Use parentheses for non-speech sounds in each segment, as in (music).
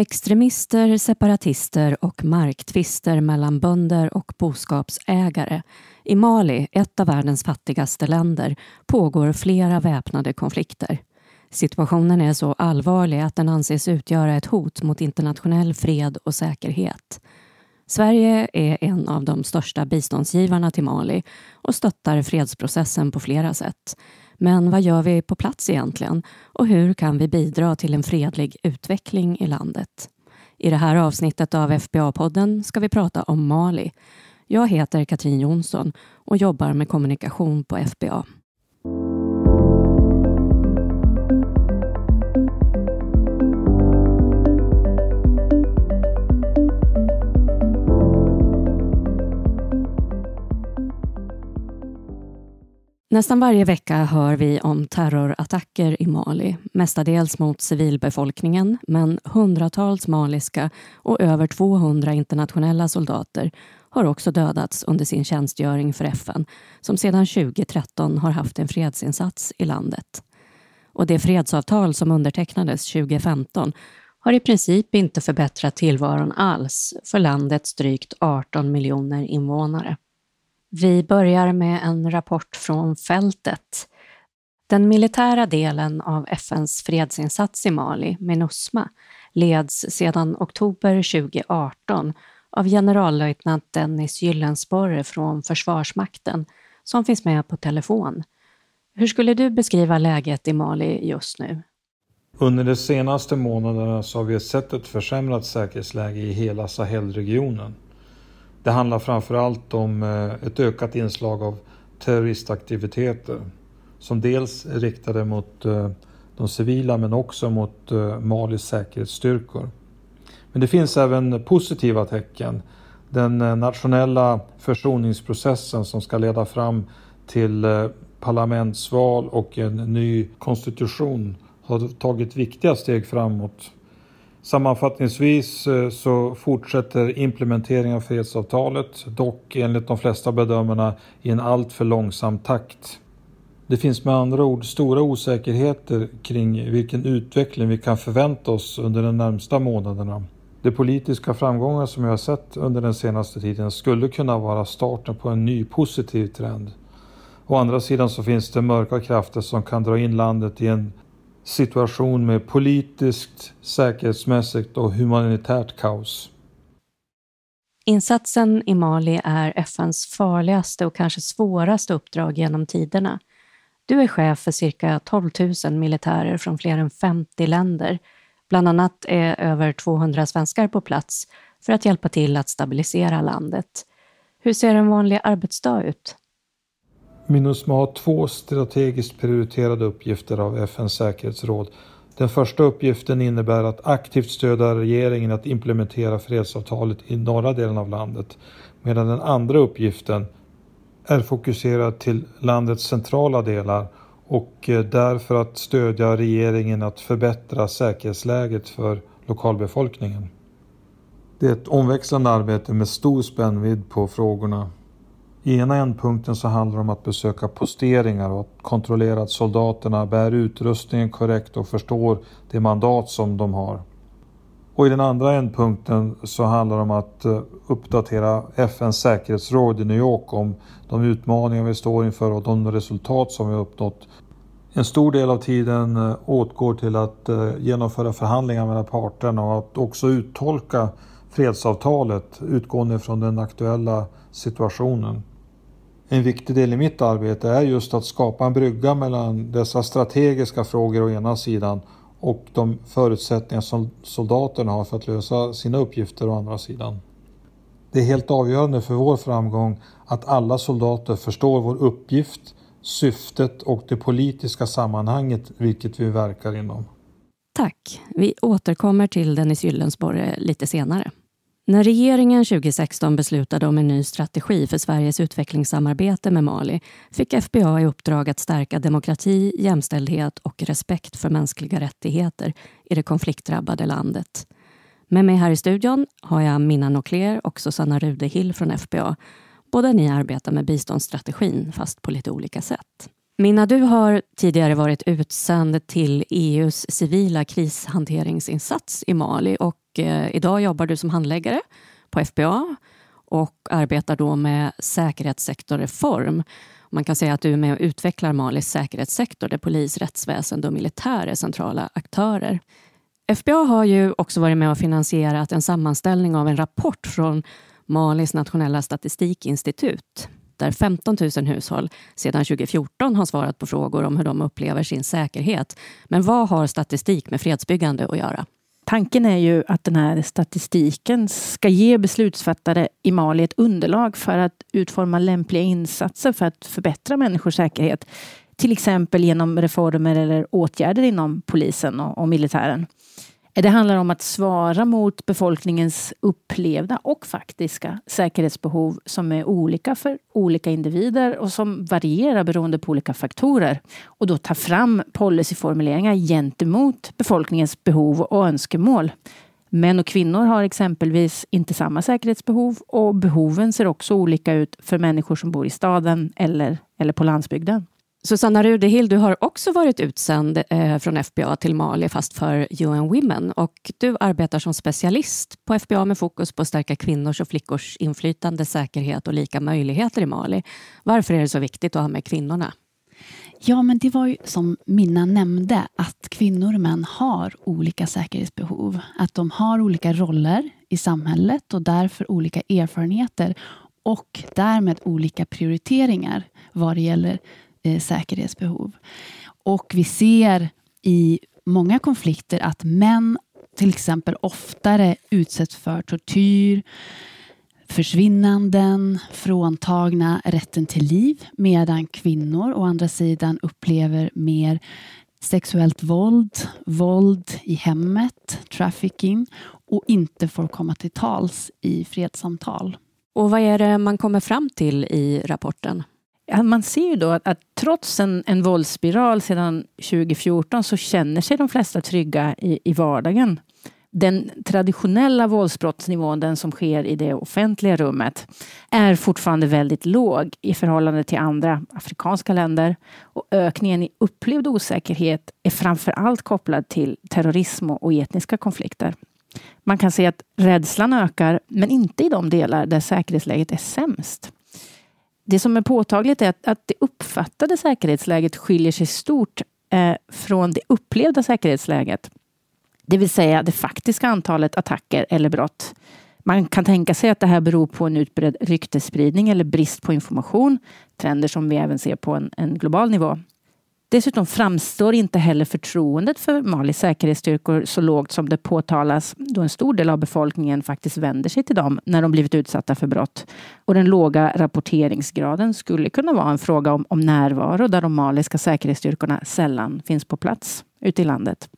Extremister, separatister och marktvister mellan bönder och boskapsägare. I Mali, ett av världens fattigaste länder, pågår flera väpnade konflikter. Situationen är så allvarlig att den anses utgöra ett hot mot internationell fred och säkerhet. Sverige är en av de största biståndsgivarna till Mali och stöttar fredsprocessen på flera sätt. Men vad gör vi på plats egentligen? Och hur kan vi bidra till en fredlig utveckling i landet? I det här avsnittet av FBA-podden ska vi prata om Mali. Jag heter Katrin Jonsson och jobbar med kommunikation på FBA. Nästan varje vecka hör vi om terrorattacker i Mali, mestadels mot civilbefolkningen, men hundratals maliska och över 200 internationella soldater har också dödats under sin tjänstgöring för FN, som sedan 2013 har haft en fredsinsats i landet. Och det fredsavtal som undertecknades 2015 har i princip inte förbättrat tillvaron alls för landets drygt 18 miljoner invånare. Vi börjar med en rapport från fältet. Den militära delen av FNs fredsinsats i Mali, Minusma, leds sedan oktober 2018 av generallöjtnant Dennis Gyllensporre från Försvarsmakten som finns med på telefon. Hur skulle du beskriva läget i Mali just nu? Under de senaste månaderna så har vi sett ett försämrat säkerhetsläge i hela Sahelregionen. Det handlar framförallt om eh, ett ökat inslag av terroristaktiviteter som dels är riktade mot eh, de civila men också mot eh, Malis säkerhetsstyrkor. Men det finns även positiva tecken. Den nationella försoningsprocessen som ska leda fram till parlamentsval och en ny konstitution har tagit viktiga steg framåt Sammanfattningsvis eh, så fortsätter implementeringen av fredsavtalet, dock enligt de flesta bedömarna i en alltför långsam takt. Det finns med andra ord stora osäkerheter kring vilken utveckling vi kan förvänta oss under de närmsta månaderna. De politiska framgångar som jag har sett under den senaste tiden skulle kunna vara starten på en ny positiv trend. Å andra sidan så finns det mörka krafter som kan dra in landet i en situation med politiskt, säkerhetsmässigt och humanitärt kaos. Insatsen i Mali är FNs farligaste och kanske svåraste uppdrag genom tiderna. Du är chef för cirka 12 000 militärer från fler än 50 länder. Bland annat är över 200 svenskar på plats för att hjälpa till att stabilisera landet. Hur ser en vanlig arbetsdag ut? Minusma har två strategiskt prioriterade uppgifter av FNs säkerhetsråd. Den första uppgiften innebär att aktivt stödja regeringen att implementera fredsavtalet i norra delen av landet, medan den andra uppgiften är fokuserad till landets centrala delar och eh, därför att stödja regeringen att förbättra säkerhetsläget för lokalbefolkningen. Det är ett omväxlande arbete med stor spännvidd på frågorna. I ena ändpunkten så handlar det om att besöka posteringar och att kontrollera att soldaterna bär utrustningen korrekt och förstår det mandat som de har. Och i den andra ändpunkten så handlar det om att eh, uppdatera FNs säkerhetsråd i New York om de utmaningar vi står inför och de resultat som vi har uppnått. En stor del av tiden eh, åtgår till att eh, genomföra förhandlingar mellan parterna och att också uttolka fredsavtalet utgående från den aktuella situationen. En viktig del i mitt arbete är just att skapa en brygga mellan dessa strategiska frågor å ena sidan och de förutsättningar som soldaterna har för att lösa sina uppgifter å andra sidan. Det är helt avgörande för vår framgång att alla soldater förstår vår uppgift, syftet och det politiska sammanhanget vilket vi verkar inom. Tack. Vi återkommer till Dennis Gyllensborg lite senare. När regeringen 2016 beslutade om en ny strategi för Sveriges utvecklingssamarbete med Mali fick FBA i uppdrag att stärka demokrati, jämställdhet och respekt för mänskliga rättigheter i det konfliktdrabbade landet. Med mig här i studion har jag Minna Nokler och Susanna Rudehill från FBA. Båda ni arbetar med biståndsstrategin, fast på lite olika sätt. Minna, du har tidigare varit utsänd till EUs civila krishanteringsinsats i Mali och eh, idag jobbar du som handläggare på FBA och arbetar då med säkerhetssektorreform. Man kan säga att du är med och utvecklar Malis säkerhetssektor där polis, rättsväsende och militär är centrala aktörer. FBA har ju också varit med och finansierat en sammanställning av en rapport från Malis nationella statistikinstitut där 15 000 hushåll sedan 2014 har svarat på frågor om hur de upplever sin säkerhet. Men vad har statistik med fredsbyggande att göra? Tanken är ju att den här statistiken ska ge beslutsfattare i Mali ett underlag för att utforma lämpliga insatser för att förbättra människors säkerhet. Till exempel genom reformer eller åtgärder inom polisen och, och militären. Det handlar om att svara mot befolkningens upplevda och faktiska säkerhetsbehov som är olika för olika individer och som varierar beroende på olika faktorer. Och då ta fram policyformuleringar gentemot befolkningens behov och önskemål. Män och kvinnor har exempelvis inte samma säkerhetsbehov och behoven ser också olika ut för människor som bor i staden eller, eller på landsbygden. Susanna Rudehill, du har också varit utsänd eh, från FBA till Mali, fast för UN Women. Och du arbetar som specialist på FBA med fokus på att stärka kvinnors och flickors inflytande, säkerhet och lika möjligheter i Mali. Varför är det så viktigt att ha med kvinnorna? Ja, men det var ju som Minna nämnde, att kvinnor och män har olika säkerhetsbehov. Att de har olika roller i samhället och därför olika erfarenheter och därmed olika prioriteringar vad det gäller eh, säkerhetsbehov. Och vi ser i många konflikter att män till exempel oftare utsätts för tortyr, försvinnanden, fråntagna rätten till liv medan kvinnor å andra sidan upplever mer sexuellt våld, våld i hemmet, trafficking och inte får komma till tals i fredssamtal. Och vad är det man kommer fram till i rapporten? Man ser ju då att, att trots en, en våldsspiral sedan 2014 så känner sig de flesta trygga i, i vardagen. Den traditionella våldsbrottsnivån, den som sker i det offentliga rummet, är fortfarande väldigt låg i förhållande till andra afrikanska länder. Och ökningen i upplevd osäkerhet är framför allt kopplad till terrorism och etniska konflikter. Man kan se att rädslan ökar, men inte i de delar där säkerhetsläget är sämst. Det som är påtagligt är att, att det uppfattade säkerhetsläget skiljer sig stort eh, från det upplevda säkerhetsläget. Det vill säga det faktiska antalet attacker eller brott. Man kan tänka sig att det här beror på en utbredd ryktesspridning eller brist på information. Trender som vi även ser på en, en global nivå. Dessutom framstår inte heller förtroendet för Malis säkerhetsstyrkor så lågt som det påtalas då en stor del av befolkningen faktiskt vänder sig till dem när de blivit utsatta för brott. Och den låga rapporteringsgraden skulle kunna vara en fråga om, om närvaro där de maliska säkerhetsstyrkorna sällan finns på plats ute i landet.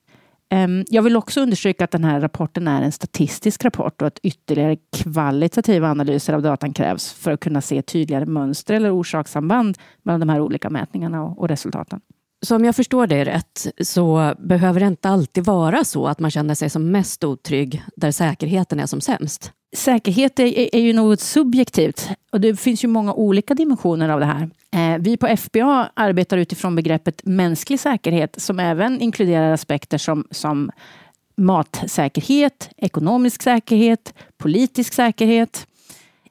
Ehm, jag vill också understryka att den här rapporten är en statistisk rapport och att ytterligare kvalitativa analyser av datan krävs för att kunna se tydligare mönster eller orsakssamband mellan de här olika mätningarna och resultaten. Så om jag förstår dig rätt så behöver det inte alltid vara så att man känner sig som mest otrygg där säkerheten är som sämst? Säkerhet är, är ju något subjektivt och det finns ju många olika dimensioner av det här. Eh, vi på FBA arbetar utifrån begreppet mänsklig säkerhet som även inkluderar aspekter som, som matsäkerhet, ekonomisk säkerhet, politisk säkerhet,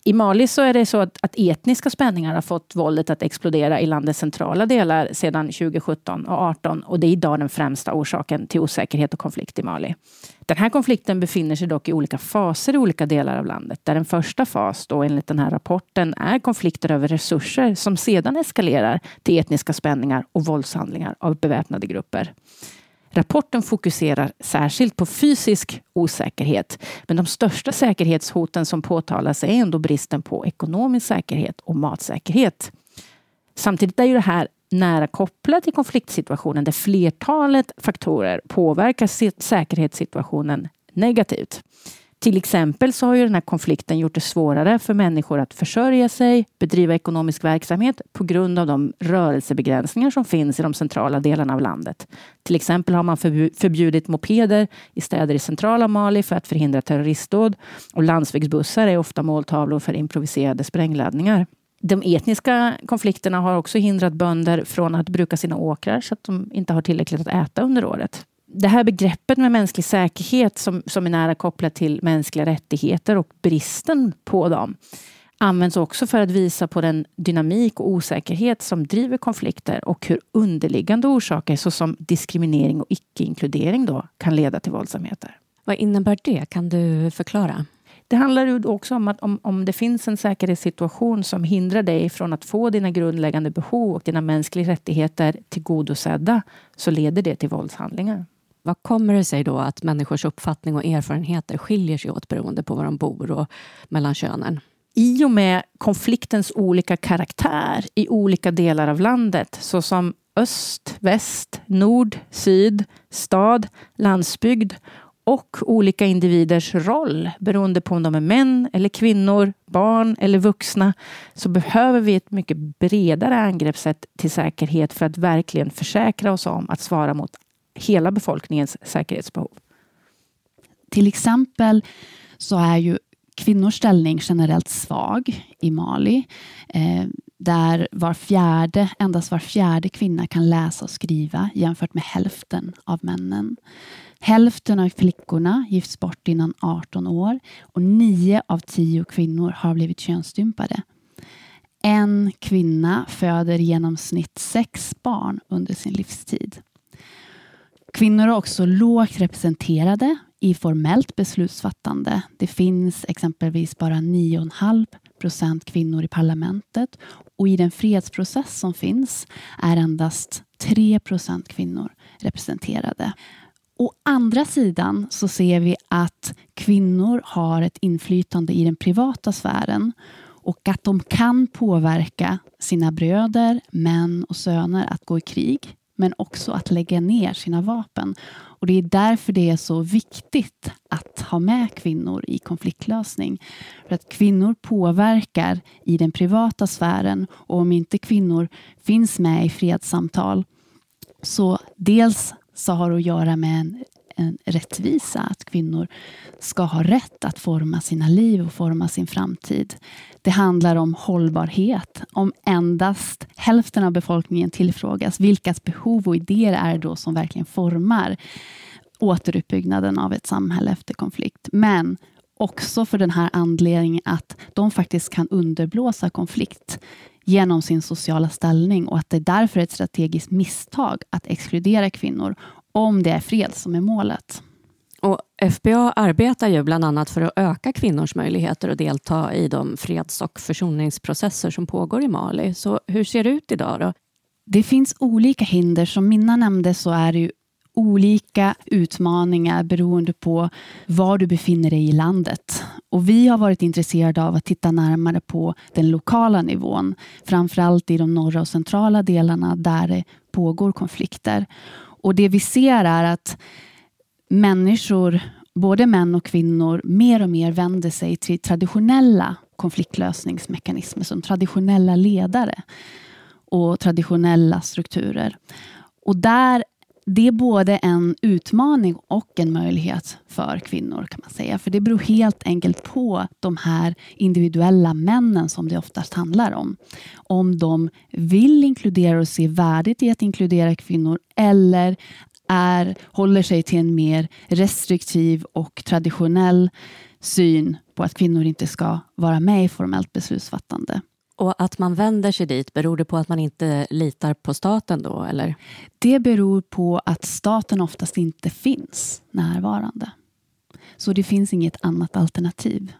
i Mali så är det så att, att, etniska spänningar har fått våldet att explodera i landets centrala delar sedan 2017 och 2018 och det är idag den främsta orsaken till osäkerhet och konflikt i Mali. Den här konflikten befinner sig dock i olika faser i olika delar av landet. Där en första fas, då enligt den här rapporten, är konflikter över resurser som sedan eskalerar till etniska spänningar och våldshandlingar av beväpnade grupper. Rapporten fokuserar särskilt på fysisk osäkerhet, men de största säkerhetshoten som påtalas är ändå bristen på ekonomisk säkerhet och matsäkerhet. Samtidigt är ju det här nära kopplat till konfliktsituationen där flertalet faktorer påverkar säkerhetssituationen negativt. Till exempel så har ju den här konflikten gjort det svårare för människor att försörja sig, bedriva ekonomisk verksamhet på grund av de rörelsebegränsningar som finns i de centrala delarna av landet. Till exempel har man förbjudit mopeder i städer i centrala Mali för att förhindra terroristdåd och landsvägsbussar är ofta måltavlor för improviserade sprängladdningar. De etniska konflikterna har också hindrat bönder från att bruka sina åkrar så att de inte har tillräckligt att äta under året. Det här begreppet med mänsklig säkerhet som, som är nära kopplat till mänskliga rättigheter och bristen på dem används också för att visa på den dynamik och osäkerhet som driver konflikter och hur underliggande orsaker såsom diskriminering och icke-inkludering då kan leda till våldsamheter. Vad innebär det? Kan du förklara? Det handlar ju också om att om, om det finns en säkerhetssituation som hindrar dig från att få dina grundläggande behov och dina mänskliga rättigheter tillgodosedda så leder det till våldshandlingar. Vad kommer det sig då att människors uppfattning och erfarenheter skiljer sig åt beroende på var de bor och mellan könen? I och med konfliktens olika karaktär i olika delar av landet såsom öst, väst, nord, syd, stad, landsbygd och olika individers roll beroende på om de är män eller kvinnor, barn eller vuxna så behöver vi ett mycket bredare angreppssätt till säkerhet för att verkligen försäkra oss om att svara mot hela befolkningens säkerhetsbehov. Till exempel så är ju kvinnors ställning generellt svag i Mali. Eh, där var fjärde, endast var fjärde kvinna kan läsa och skriva jämfört med hälften av männen. Hälften av flickorna gifts bort innan 18 år och nio av tio kvinnor har blivit könsstympade. En kvinna föder i genomsnitt sex barn under sin livstid. Kvinnor är också lågt representerade i formellt beslutsfattande. Det finns exempelvis bara 9,5 procent kvinnor i parlamentet och i den fredsprocess som finns är endast 3 procent kvinnor representerade. Å andra sidan så ser vi att kvinnor har ett inflytande i den privata sfären och att de kan påverka sina bröder, män och söner att gå i krig men också att lägga ner sina vapen. Och Det är därför det är så viktigt att ha med kvinnor i konfliktlösning. För att kvinnor påverkar i den privata sfären och om inte kvinnor finns med i fredssamtal så dels så har det att göra med en, en rättvisa, att kvinnor ska ha rätt att forma sina liv och forma sin framtid. Det handlar om hållbarhet. Om endast hälften av befolkningen tillfrågas, vilkas behov och idéer är det då som verkligen formar återuppbyggnaden av ett samhälle efter konflikt? Men också för den här anledningen att de faktiskt kan underblåsa konflikt genom sin sociala ställning och att det därför är ett strategiskt misstag att exkludera kvinnor om det är fred som är målet. Och FBA arbetar ju bland annat för att öka kvinnors möjligheter att delta i de freds och försoningsprocesser som pågår i Mali. Så hur ser det ut idag? Då? Det finns olika hinder. Som Minna nämnde så är det olika utmaningar beroende på var du befinner dig i landet. Och Vi har varit intresserade av att titta närmare på den lokala nivån. Framförallt i de norra och centrala delarna där det pågår konflikter. Och Det vi ser är att människor, både män och kvinnor, mer och mer vänder sig till traditionella konfliktlösningsmekanismer som traditionella ledare och traditionella strukturer. Och där det är både en utmaning och en möjlighet för kvinnor kan man säga. För det beror helt enkelt på de här individuella männen som det oftast handlar om. Om de vill inkludera och se värdet i att inkludera kvinnor eller är, håller sig till en mer restriktiv och traditionell syn på att kvinnor inte ska vara med i formellt beslutsfattande. Och att man vänder sig dit, beror det på att man inte litar på staten då? Eller? Det beror på att staten oftast inte finns närvarande. Så det finns inget annat alternativ.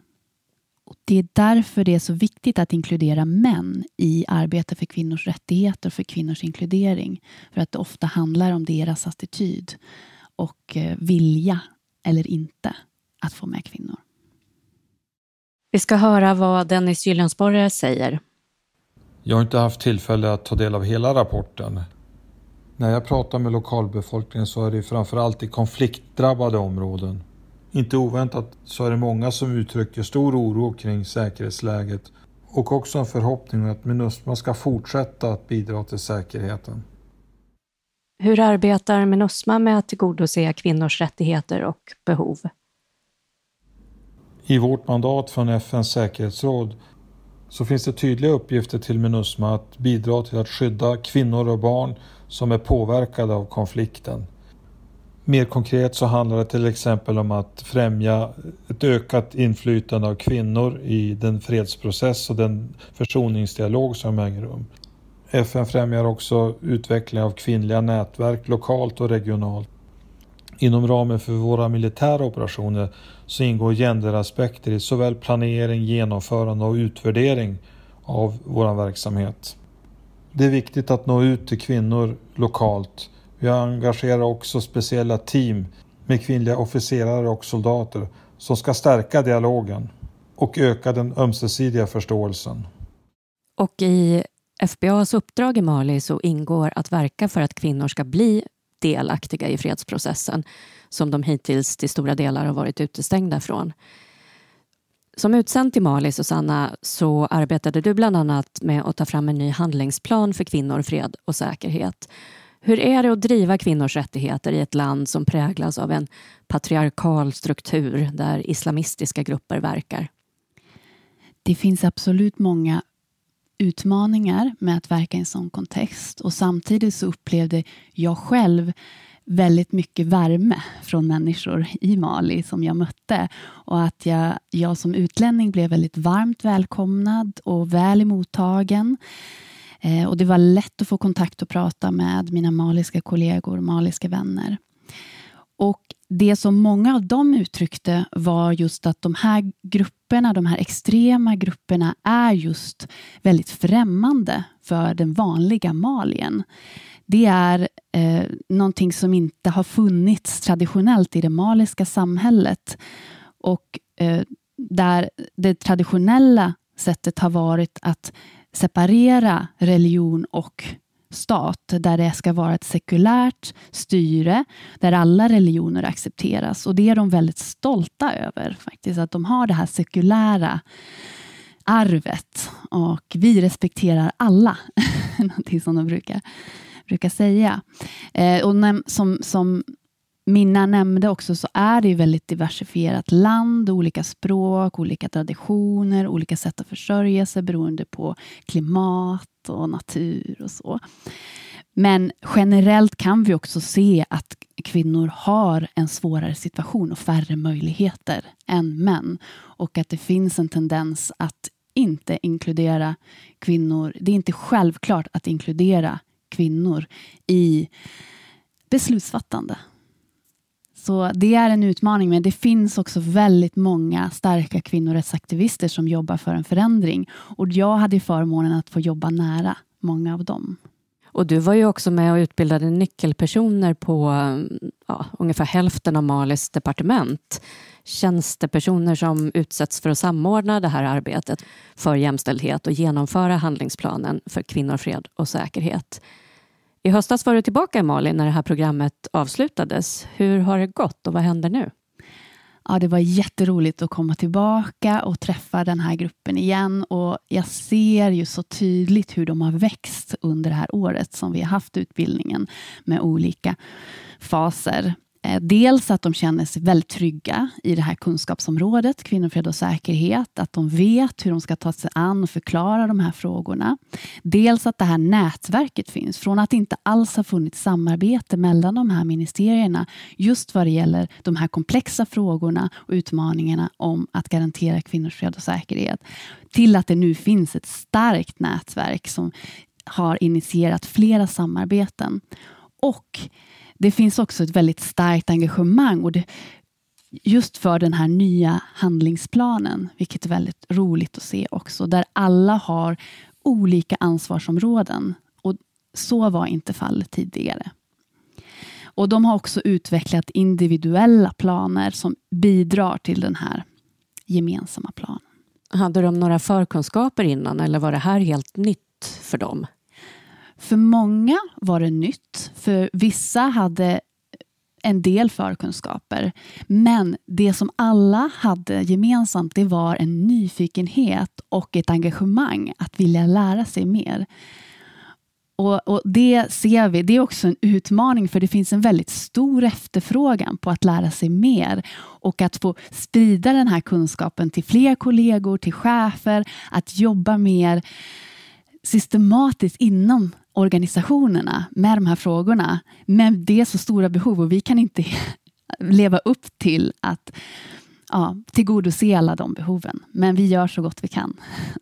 Det är därför det är så viktigt att inkludera män i arbetet för kvinnors rättigheter och för kvinnors inkludering. För att det ofta handlar om deras attityd och eh, vilja eller inte att få med kvinnor. Vi ska höra vad Dennis Gyllensborre säger. Jag har inte haft tillfälle att ta del av hela rapporten. När jag pratar med lokalbefolkningen så är det framförallt i konfliktdrabbade områden. Inte oväntat så är det många som uttrycker stor oro kring säkerhetsläget och också en förhoppning att Minusma ska fortsätta att bidra till säkerheten. Hur arbetar Minusma med att tillgodose kvinnors rättigheter och behov? I vårt mandat från FNs säkerhetsråd så finns det tydliga uppgifter till Minusma att bidra till att skydda kvinnor och barn som är påverkade av konflikten. Mer konkret så handlar det till exempel om att främja ett ökat inflytande av kvinnor i den fredsprocess och den försoningsdialog som äger rum. FN främjar också utveckling av kvinnliga nätverk lokalt och regionalt. Inom ramen för våra militära operationer så ingår genderaspekter i såväl planering, genomförande och utvärdering av vår verksamhet. Det är viktigt att nå ut till kvinnor lokalt. Vi engagerar också speciella team med kvinnliga officerare och soldater som ska stärka dialogen och öka den ömsesidiga förståelsen. Och i FBAs uppdrag i Mali så ingår att verka för att kvinnor ska bli delaktiga i fredsprocessen som de hittills till stora delar har varit utestängda från. Som utsänd till Mali, Susanna, så arbetade du bland annat med att ta fram en ny handlingsplan för kvinnor, fred och säkerhet. Hur är det att driva kvinnors rättigheter i ett land som präglas av en patriarkal struktur där islamistiska grupper verkar? Det finns absolut många utmaningar med att verka i en sån kontext och samtidigt så upplevde jag själv väldigt mycket värme från människor i Mali som jag mötte och att jag, jag som utlänning blev väldigt varmt välkomnad och väl emottagen. Eh, och det var lätt att få kontakt och prata med mina maliska kollegor och maliska vänner. Och det som många av dem uttryckte var just att de här grupperna, de här extrema grupperna är just väldigt främmande för den vanliga Malien. Det är eh, någonting som inte har funnits traditionellt i det maliska samhället. Och eh, där det traditionella sättet har varit att separera religion och stat där det ska vara ett sekulärt styre där alla religioner accepteras. Och det är de väldigt stolta över, faktiskt, att de har det här sekulära arvet. Och vi respekterar alla, (laughs) någonting som de brukar, brukar säga. Eh, och när, som, som Minna nämnde också så är det ju väldigt diversifierat land, olika språk, olika traditioner, olika sätt att försörja sig beroende på klimat och natur och så. Men generellt kan vi också se att kvinnor har en svårare situation och färre möjligheter än män. Och att det finns en tendens att inte inkludera kvinnor. Det är inte självklart att inkludera kvinnor i beslutsfattande. Så det är en utmaning, men det finns också väldigt många starka kvinnorättsaktivister som jobbar för en förändring. Och jag hade förmånen att få jobba nära många av dem. Och du var ju också med och utbildade nyckelpersoner på ja, ungefär hälften av Malis departement. Tjänstepersoner som utsätts för att samordna det här arbetet för jämställdhet och genomföra handlingsplanen för kvinnor, fred och säkerhet. I höstas var du tillbaka i Mali när det här programmet avslutades. Hur har det gått och vad händer nu? Ja, det var jätteroligt att komma tillbaka och träffa den här gruppen igen. Och Jag ser ju så tydligt hur de har växt under det här året som vi har haft utbildningen med olika faser. Eh, dels att de känner sig väldigt trygga i det här kunskapsområdet, kvinnofred och säkerhet. Att de vet hur de ska ta sig an och förklara de här frågorna. Dels att det här nätverket finns. Från att det inte alls har funnits samarbete mellan de här ministerierna just vad det gäller de här komplexa frågorna och utmaningarna om att garantera kvinnors fred och säkerhet. Till att det nu finns ett starkt nätverk som har initierat flera samarbeten. Och det finns också ett väldigt starkt engagemang och det, just för den här nya handlingsplanen, vilket är väldigt roligt att se också, där alla har olika ansvarsområden. Och Så var inte fallet tidigare. Och De har också utvecklat individuella planer som bidrar till den här gemensamma planen. Hade de några förkunskaper innan eller var det här helt nytt för dem? För många var det nytt. För vissa hade en del förkunskaper. Men det som alla hade gemensamt det var en nyfikenhet och ett engagemang att vilja lära sig mer. Och, och, Det ser vi, det är också en utmaning för det finns en väldigt stor efterfrågan på att lära sig mer och att få sprida den här kunskapen till fler kollegor, till chefer, att jobba mer systematiskt inom organisationerna med de här frågorna. Men det är så stora behov och vi kan inte (laughs) leva upp till att ja, tillgodose alla de behoven. Men vi gör så gott vi kan. (laughs)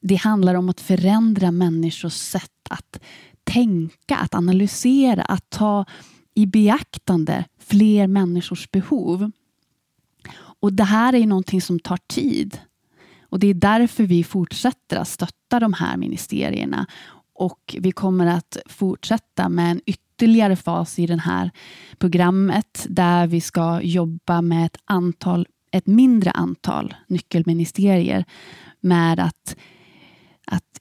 Det handlar om att förändra människors sätt att tänka, att analysera, att ta i beaktande fler människors behov. Och Det här är någonting som tar tid. Och Det är därför vi fortsätter att stötta de här ministerierna. Och vi kommer att fortsätta med en ytterligare fas i det här programmet där vi ska jobba med ett, antal, ett mindre antal nyckelministerier med att att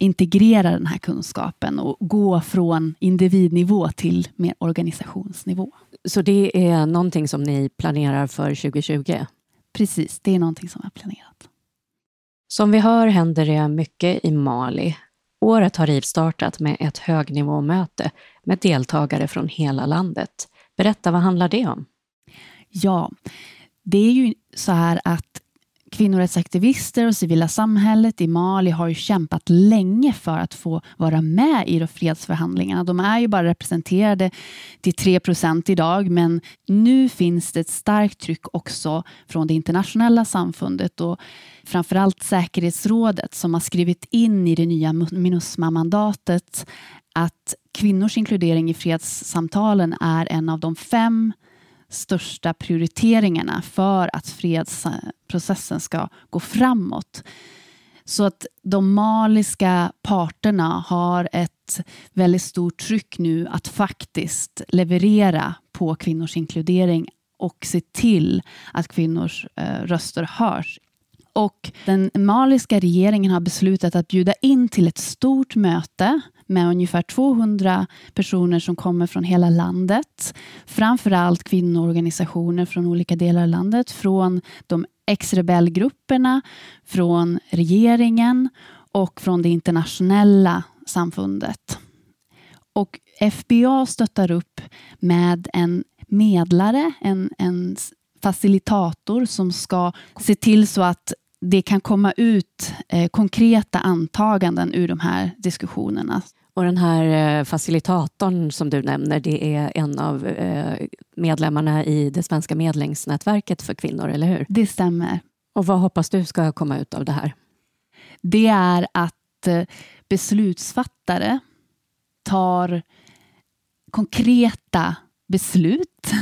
integrera den här kunskapen och gå från individnivå till mer organisationsnivå. Så det är någonting som ni planerar för 2020? Precis, det är någonting som är planerat. Som vi hör händer det mycket i Mali. Året har rivstartat med ett högnivåmöte med deltagare från hela landet. Berätta, vad handlar det om? Ja, det är ju så här att Kvinnorättsaktivister och civila samhället i Mali har ju kämpat länge för att få vara med i fredsförhandlingarna. De är ju bara representerade till 3 procent idag, men nu finns det ett starkt tryck också från det internationella samfundet och framförallt säkerhetsrådet som har skrivit in i det nya Minusma-mandatet att kvinnors inkludering i fredssamtalen är en av de fem största prioriteringarna för att fredsprocessen ska gå framåt. Så att de maliska parterna har ett väldigt stort tryck nu att faktiskt leverera på kvinnors inkludering och se till att kvinnors eh, röster hörs. Och den maliska regeringen har beslutat att bjuda in till ett stort möte med ungefär 200 personer som kommer från hela landet. Framförallt kvinnoorganisationer från olika delar av landet, från de ex-rebellgrupperna, från regeringen och från det internationella samfundet. Och FBA stöttar upp med en medlare, en, en facilitator som ska se till så att det kan komma ut eh, konkreta antaganden ur de här diskussionerna. Och den här eh, facilitatorn som du nämner, det är en av eh, medlemmarna i det svenska medlingsnätverket för kvinnor, eller hur? Det stämmer. Och vad hoppas du ska komma ut av det här? Det är att eh, beslutsfattare tar konkreta beslut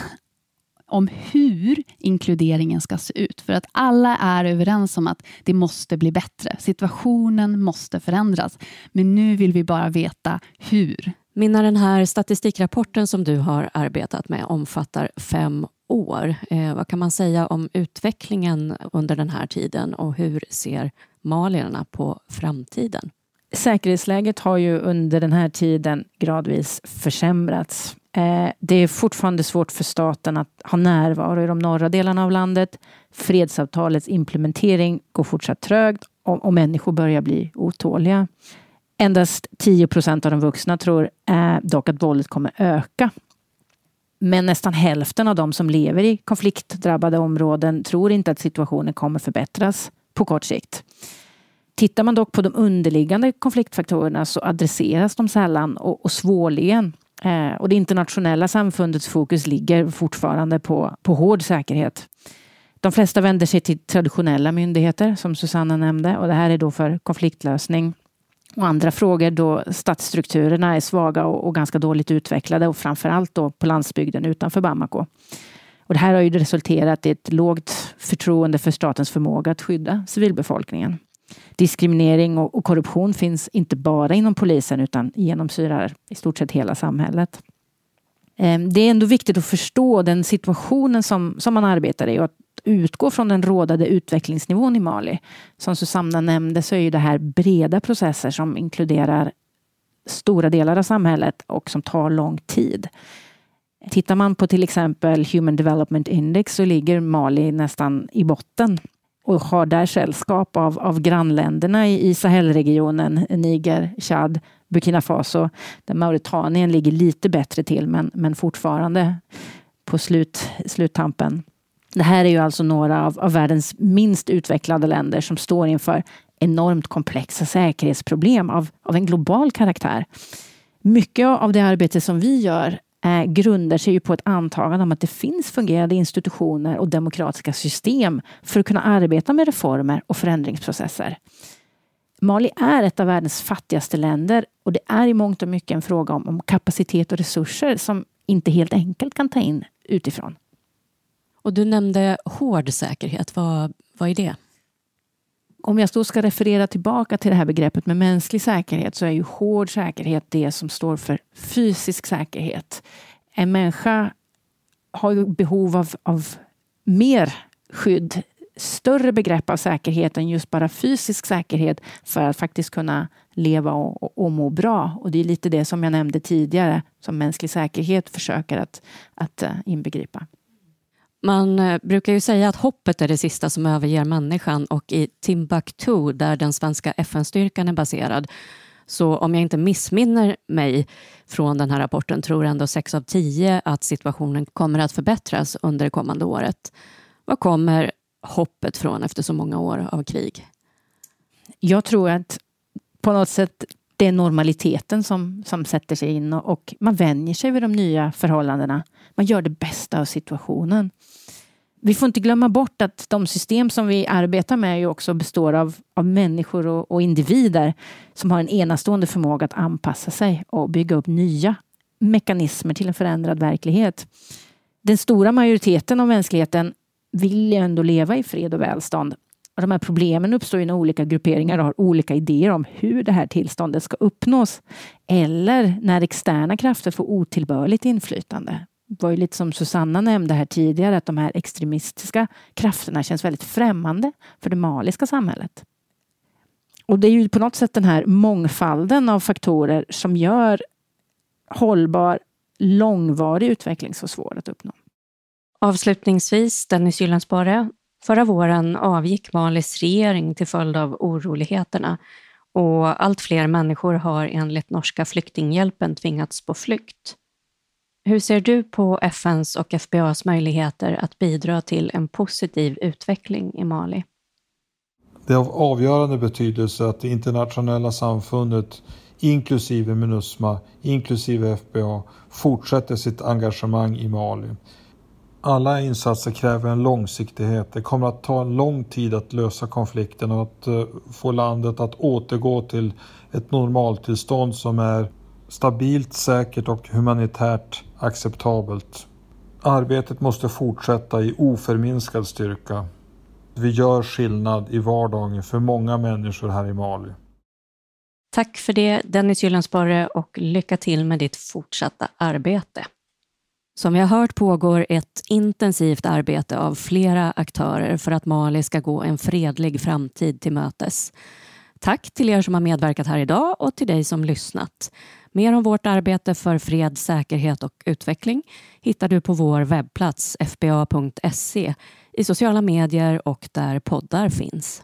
om hur inkluderingen ska se ut. För att alla är överens om att det måste bli bättre. Situationen måste förändras. Men nu vill vi bara veta hur. Minna, den här statistikrapporten som du har arbetat med omfattar fem år. Eh, vad kan man säga om utvecklingen under den här tiden och hur ser malierna på framtiden? Säkerhetsläget har ju under den här tiden gradvis försämrats. Eh, det är fortfarande svårt för staten att ha närvaro i de norra delarna av landet. Fredsavtalets implementering går fortsatt trögt och, människor börjar bli otåliga. Endast 10 procent av de vuxna tror eh, dock att våldet kommer öka. Men nästan hälften av de som lever i konfliktdrabbade områden tror inte att situationen kommer förbättras på kort sikt. Tittar man dock på de underliggande konfliktfaktorerna så adresseras de sällan och, och svårligen Eh, och det internationella samfundets fokus ligger fortfarande på, på hård säkerhet. De flesta vänder sig till traditionella myndigheter, som Susanna nämnde, och det här är då för konfliktlösning. Och andra frågor då statsstrukturerna är svaga och, och ganska dåligt utvecklade och framförallt då på landsbygden utanför Bamako. Och det här har ju resulterat i ett lågt förtroende för statens förmåga att skydda civilbefolkningen. Diskriminering och, korruption finns inte bara inom polisen utan genomsyrar i stort sett hela samhället. Ehm, det är ändå viktigt att förstå den situationen som, som man arbetar i och att utgå från den rådande utvecklingsnivån i Mali. Som Susanna nämnde så är ju det här breda processer som inkluderar stora delar av samhället och som tar lång tid. Tittar man på till exempel Human Development Index så ligger Mali nästan i botten och har där sällskap av, av grannländerna i, i Sahelregionen, Niger, Chad, Burkina Faso, där Mauritanien ligger lite bättre till men, men fortfarande på slut, sluttampen. Det här är ju alltså några av, av världens minst utvecklade länder som står inför enormt komplexa säkerhetsproblem av, av en global karaktär. Mycket av det arbete som vi gör eh, grundar sig ju på ett antagande om att det finns fungerande institutioner och demokratiska system för att kunna arbeta med reformer och förändringsprocesser. Mali är ett av världens fattigaste länder och det är i mångt och mycket en fråga om, om kapacitet och resurser som inte helt enkelt kan ta in utifrån. Och du nämnde hård säkerhet. Vad, vad är det? Om jag då ska referera tillbaka till det här begreppet med mänsklig säkerhet så är ju hård säkerhet det som står för fysisk säkerhet. En människa har ju behov av, av mer skydd, större begrepp av säkerhet än just bara fysisk säkerhet för att faktiskt kunna leva och, och, och må bra. Och det är lite det som jag nämnde tidigare som mänsklig säkerhet försöker att, att eh, inbegripa. Man eh, brukar ju säga att hoppet är det sista som överger människan och i Timbuktu, där den svenska FN-styrkan är baserad, så om jag inte missminner mig från den här rapporten tror ändå sex av tio att situationen kommer att förbättras under det kommande året. Var kommer hoppet från efter så många år av krig? Jag tror att på något sätt det är normaliteten som, som sätter sig in och, och man vänjer sig vid de nya förhållandena. Man gör det bästa av situationen. Vi får inte glömma bort att de system som vi arbetar med ju också består av, av människor och, och individer som har en enastående förmåga att anpassa sig och bygga upp nya mekanismer till en förändrad verklighet. Den stora majoriteten av mänskligheten vill ju ändå leva i fred och välstånd. Och de här problemen uppstår ju när olika grupperingar har olika idéer om hur det här tillståndet ska uppnås. Eller när externa krafter får otillbörligt inflytande var ju lite som Susanna nämnde här tidigare, att de här extremistiska krafterna känns väldigt främmande för det maliska samhället. Och det är ju på något sätt den här mångfalden av faktorer som gör hållbar, långvarig utveckling så svår att uppnå. Avslutningsvis, Dennis Gyllensparre. Förra våren avgick Malis regering till följd av oroligheterna och allt fler människor har enligt norska flyktinghjälpen tvingats på flykt. Hur ser du på FNs och FBAs möjligheter att bidra till en positiv utveckling i Mali? Det är av avgörande betydelse att det internationella samfundet inklusive Minusma, inklusive FBA, fortsätter sitt engagemang i Mali. Alla insatser kräver en långsiktighet. Det kommer att ta en lång tid att lösa konflikten och att eh, få landet att återgå till ett normaltillstånd som är stabilt, säkert och humanitärt acceptabelt. Arbetet måste fortsätta i oförminskad styrka. Vi gör skillnad i vardagen för många människor här i Mali. Tack för det Dennis Gyllensporre och lycka till med ditt fortsatta arbete. Som vi har hört pågår ett intensivt arbete av flera aktörer för att Mali ska gå en fredlig framtid till mötes. Tack till er som har medverkat här idag och till dig som lyssnat. Mer om vårt arbete för fred, säkerhet och utveckling hittar du på vår webbplats fba.se, i sociala medier och där poddar finns.